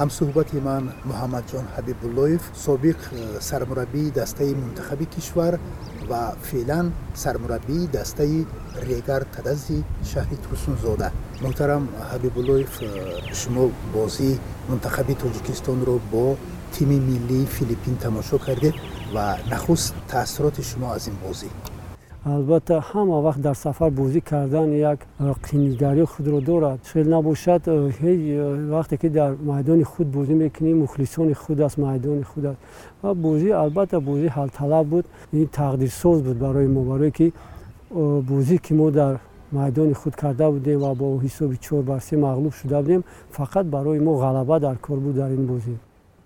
ҳамсӯҳбати ман муҳаммадҷон ҳабибуллоев собиқ э, сармураббии дастаи мунтахаби кишвар ва феълан сармураббии дастаи регар тадази шаҳри турсунзода муҳтарам ҳабибуллоев э, шумо бозии мунтахаби тоҷикистонро бо тими миллии филиппин тамошо кардед ва нахуст таассуроти шумо аз ин бозӣ албатта ҳама вақт дар сафар бозӣ кардан як э, қимнигарии худро дорад. Шояд набошад э, ҳеҷ э, вақте ки дар майдони худ бозӣ мекунӣ мухлисони худ аст майдони худ аст. Ва бозӣ албатта бозӣ ҳалталаб буд. Ин тақдирсоз буд барои мо барое ки бозӣ ки мо дар майдони худ карда будем ва бо ҳисоби чор бар се мағлуб шуда будем фақат барои мо ғалаба дар кор буд дар ин бозӣ.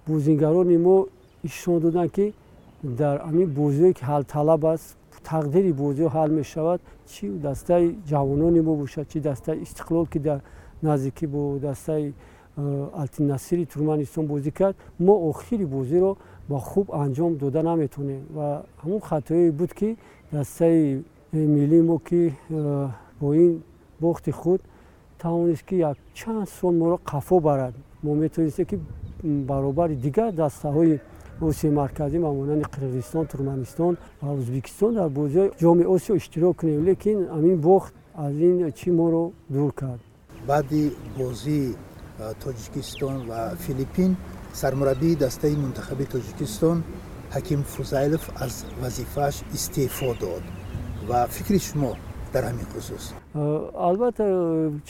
Бозигарони мо ишон доданд ки дар амин бозие ки ҳалталаб аст тақдири бозиҳо ҳал мешавад чи дастаи ҷавонони мо бошад чи дастаи истиқлол ки дар наздикӣ бо дастаи э, алтинасири туркманистон бозӣ кард мо охири бозиро ба хуб анҷом дода наметавонем ва ҳамон хатое буд ки дастаи э, миллии мо ки э, бо ин бохти худ тавонист ки якчанд сол моро қафо барад. Мо метавонистем ки баробари дигар дастаҳои осиёи марказӣ мамонанди қирғизистон туркманистон ва ӯзбекистон дар бозиҳои ҷоми осиё иштирок кунем лекин ҳамин бохт аз ин чӣ моро дур кард баъди бозии тоҷикистон ва филиппин сармураббии дастаи мунтахаби тоҷикистон ҳаким фузайлов аз вазифааш истеъфо дод ва фикри шумо дар ҳамин хусус албатта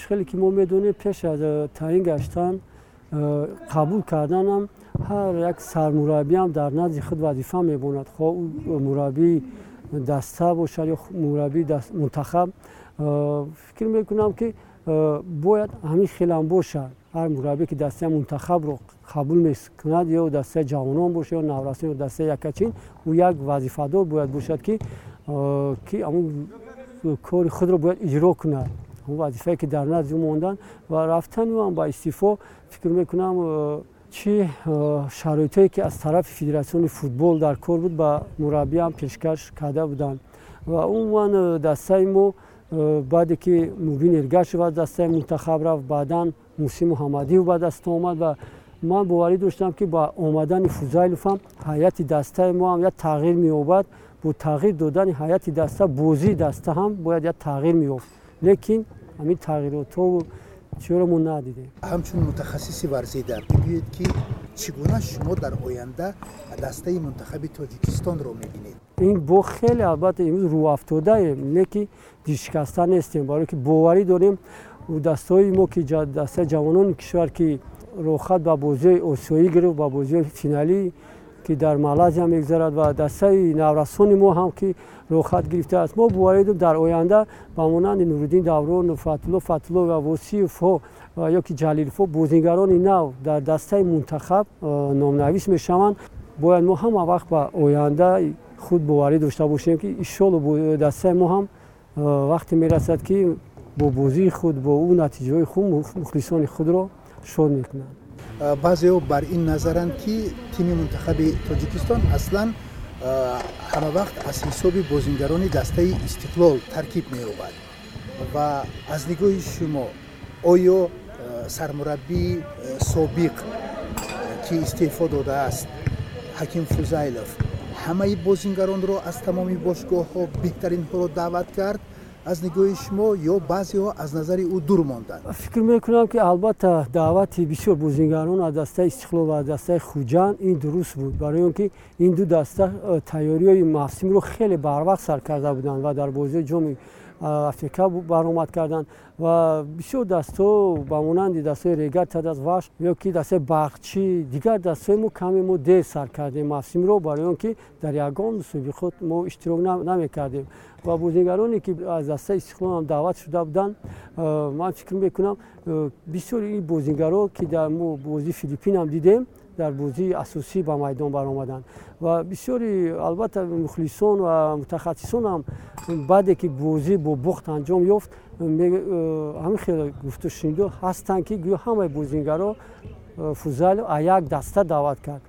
хеле ки мо медонем пеш аз таъин гаштан қабул карданам ҳар як сармураббиам дар назди худ вазифа мебонад хо мураббии даста бошад ё мураббии мунтахаб фикр мекунам ки бояд ҳамин хелам бошад ҳар мураббие ки дастаи мунтахабро қабул мекунад ё дастаи ҷавонон бошад ё наврасон ё дастаи якачин ӯ як вазифадор бояд бошад ки ки амн кори худро бояд иҷро кунад вазифае ки дар назди ӯ мондан ва рафтани ӯам ба истеъфо фикр мекунам чӣ шароитое ки аз тарафи федератсиони футбол дар кор буд ба мураббиам пешкаш карда буданд. Ва умуман дастаи мо баъде ки мубин эргашев аз дастаи мунтахаб рафт баъдан муси муҳаммадиев ба даст омад ва ман боварӣ доштам ки ба омадани фузайловам ҳайати дастаи мо ҳам як тағйир меёбад. Бо тағйир додани ҳайати даста бозии даста ҳам бояд як тағйир меёфт. Лекин ҳамин тағйиротҳо чиро мо надидем ҳамчун мутахассиси варзида бигӯед ки чӣ гуна шумо дар оянда дастаи мунтахаби тоҷикистонро мебинед. Ин бо хеле албатта имрӯз рӯафтодаем неки дилшикаста нестем барое ки боварӣ дорем дастаҳои мо ки дастаи ҷавонони кишвар ки рохат ба бозиҳои осиёӣ гирифт ба бозиҳои финалӣ ки дар малайзия мегузарад ва дастаи наврасони мо ҳам ки рохат гирифтааст мо боваридем дар оянда ба монанди нуриддин даврон фатулло фатулло ва восиевҳо ё ки ҷалиловҳо бозигарони нав дар дастаи мунтахаб номнавис мешаванд. Бояд мо ҳама вақт ба оянда худ боварӣ дошта бошем ки иншолло дастаи мо ҳам вақте мерасад ки бо бозии худ бо ӯ натиҷаҳои худ мухлисони худро шод мекунанд баъзеҳо бар ин назаранд ки тими мунтахаби тоҷикистон аслан ҳама вақт аз ҳисоби бозингарони дастаи истиқлол таркиб меёбад. Ва аз нигоҳи шумо оё сармураббии собиқ ки истеъфо додааст ҳаким фузайлов ҳамаи бозингаронро аз тамоми бошгоҳҳо беҳтаринҳоро даъват кард аз нигоҳи шумо ё баъзеҳо аз назари ӯ дур монданд? Фикр мекунам ки албатта даъвати бисёр бозингарон аз дастаи истиқлол ва аз дастаи хуҷанд ин дуруст буд. Барои он ки ин ду даста э, тайёриҳои мавсимро хеле барвақт сар карда буданд ва дар бозиҳои ҷоми африка баромад карданд ва бисёр дастҳо ба монанди дастҳои регар тадас ваш ё ки дастаи бақчӣ дигар дастҳои мо каме мо дер сар кардем. Мавсимро барои он ки дар ягон мусобиқот мо иштирок намекардем. Ва бозигароне ки аз дастаи истиқлолам даъват шуда буданд ман фикр мекунам бисёри ин бозигаро ки дар мо бозии филиппинам дидем дар бозии асосӣ ба майдон баромаданд ва бисёри албатта мухлисон ва мутахассисонам баъде ки бозӣ бо бохт анҷом ёфт э, ҳамин хел гуфтушунидо ҳастанд ки гӯё ҳамаи бозингаро э, фузайло а як даста даъват кард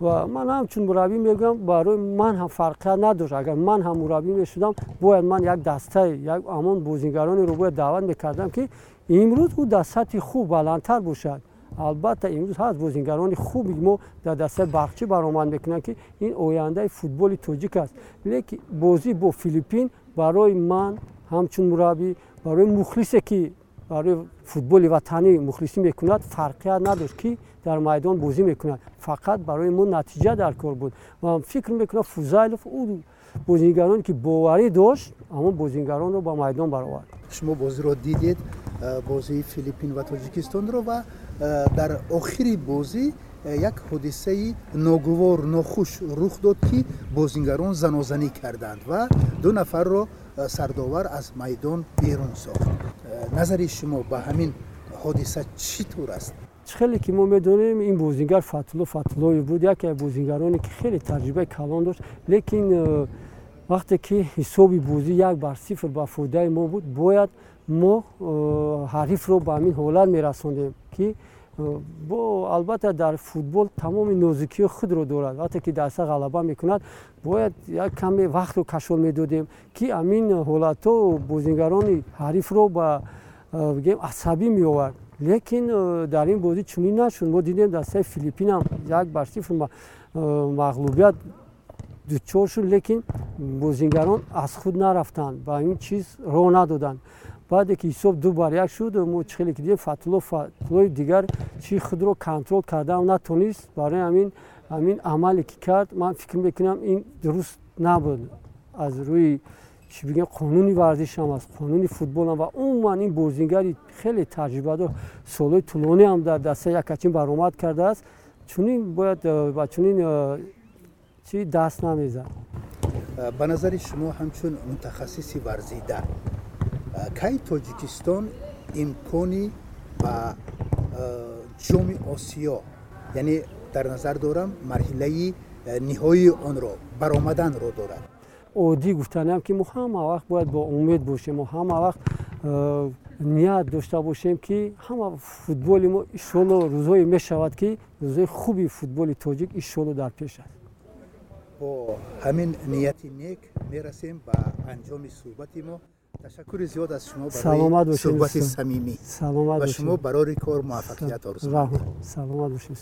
ва ман ҳамчун мураббӣ мегӯям барои ман ҳам фарқият надошт агар ман ҳам мураббӣ мешудам бояд ман як дастаи як ҳамон бозингаронеро бояд даъват мекардам ки имрӯз ӯ дар сатҳи хуб баландтар бошад албатта имрӯз ҳаст бозингарони хуби мо дар дастаи бахчӣ баромад мекунанд ки ин ояндаи футболи тоҷик аст. Лекин бозӣ бо филиппин барои ман ҳамчун мураббӣ барои мухлисе ки барои футболи ватанӣ мухлисӣ мекунад фарқият надошт ки дар майдон бозӣ мекунад. Фақат барои мо натиҷа дар кор буд. Ва фикр мекунам фузайлов ӯ бозингароне ки боварӣ дошт ҳамон бозингаронро ба майдон баровард. Шумо бозиро дидед бозии филиппин ва тоҷикистонро ва дар охири бозӣ як ҳодисаи ногувор нохуш рух дод ки бозингарон занозанӣ карданд ва ду нафарро сардовар аз майдон берун сохт назари шумо ба ҳамин ҳодиса чӣ тур аст хеле ки мо медонем ин бозингар фатулло фатуллоев буд яке аз бозингароне ки хеле таҷрибаи калон дошт лекин вақте ки ҳисоби бозӣ як бар сифр ба фоидаи мо буд бояд мо ҳарифро ба ҳамин ҳолат мерасондем ки бо албатта дар футбол тамоми нозикиҳо худро дорад. Вақте ки даста ғалаба мекунад бояд як каме вақтро кашон медодем ки ҳамин ҳолатҳо бозингарони ҳарифро ба бигем асабӣ меовард. Лекин дар ин бозӣ чунин нашуд. Мо дидем дастаи филиппинам як бар сифр мағлубият дучор шуд лекин бозингарон аз худ нарафтанд ба ин чиз роҳ надоданд. Баъде ки ҳисоб ду бар як шуд мо чхеле ки дидем фатулло фатуллои дигар чи худро контрол кардан натонист. Барои ҳамин ҳамин амале ки кард ман фикр мекунам ин дуруст набуд. Аз рӯи чӣ бигӯем қонуни варзишам аст қонуни футболам ва умуман ин бозингари хеле таҷрибадор солҳои тӯлониам дар даста якачин баромад кардааст. Чунин бояд ба чунин чӣ даст намезад? Ба назари шумо ҳамчун мутахассиси варзида. Кай тоҷикистон имкони ба ҷоми осиё яъне дар назар дорам марҳилаи ниҳоии онро баромаданро дорад? Оддӣ гуфтанам ки мо ҳама вақт бояд бо умед бошем мо ҳама вақт ният дошта бошем ки ҳама футболи мо иншолло рӯзҳое мешавад ки рӯзҳои хуби футболи тоҷик иншолло дар пеш аст бо ҳамин нияти нек мерасем ба анҷоми суҳбати мо. Ташаккури зиёд аз шумо барои суҳбати самимӣ. Ва шумо барори кор муваффақият орзу саломат бошед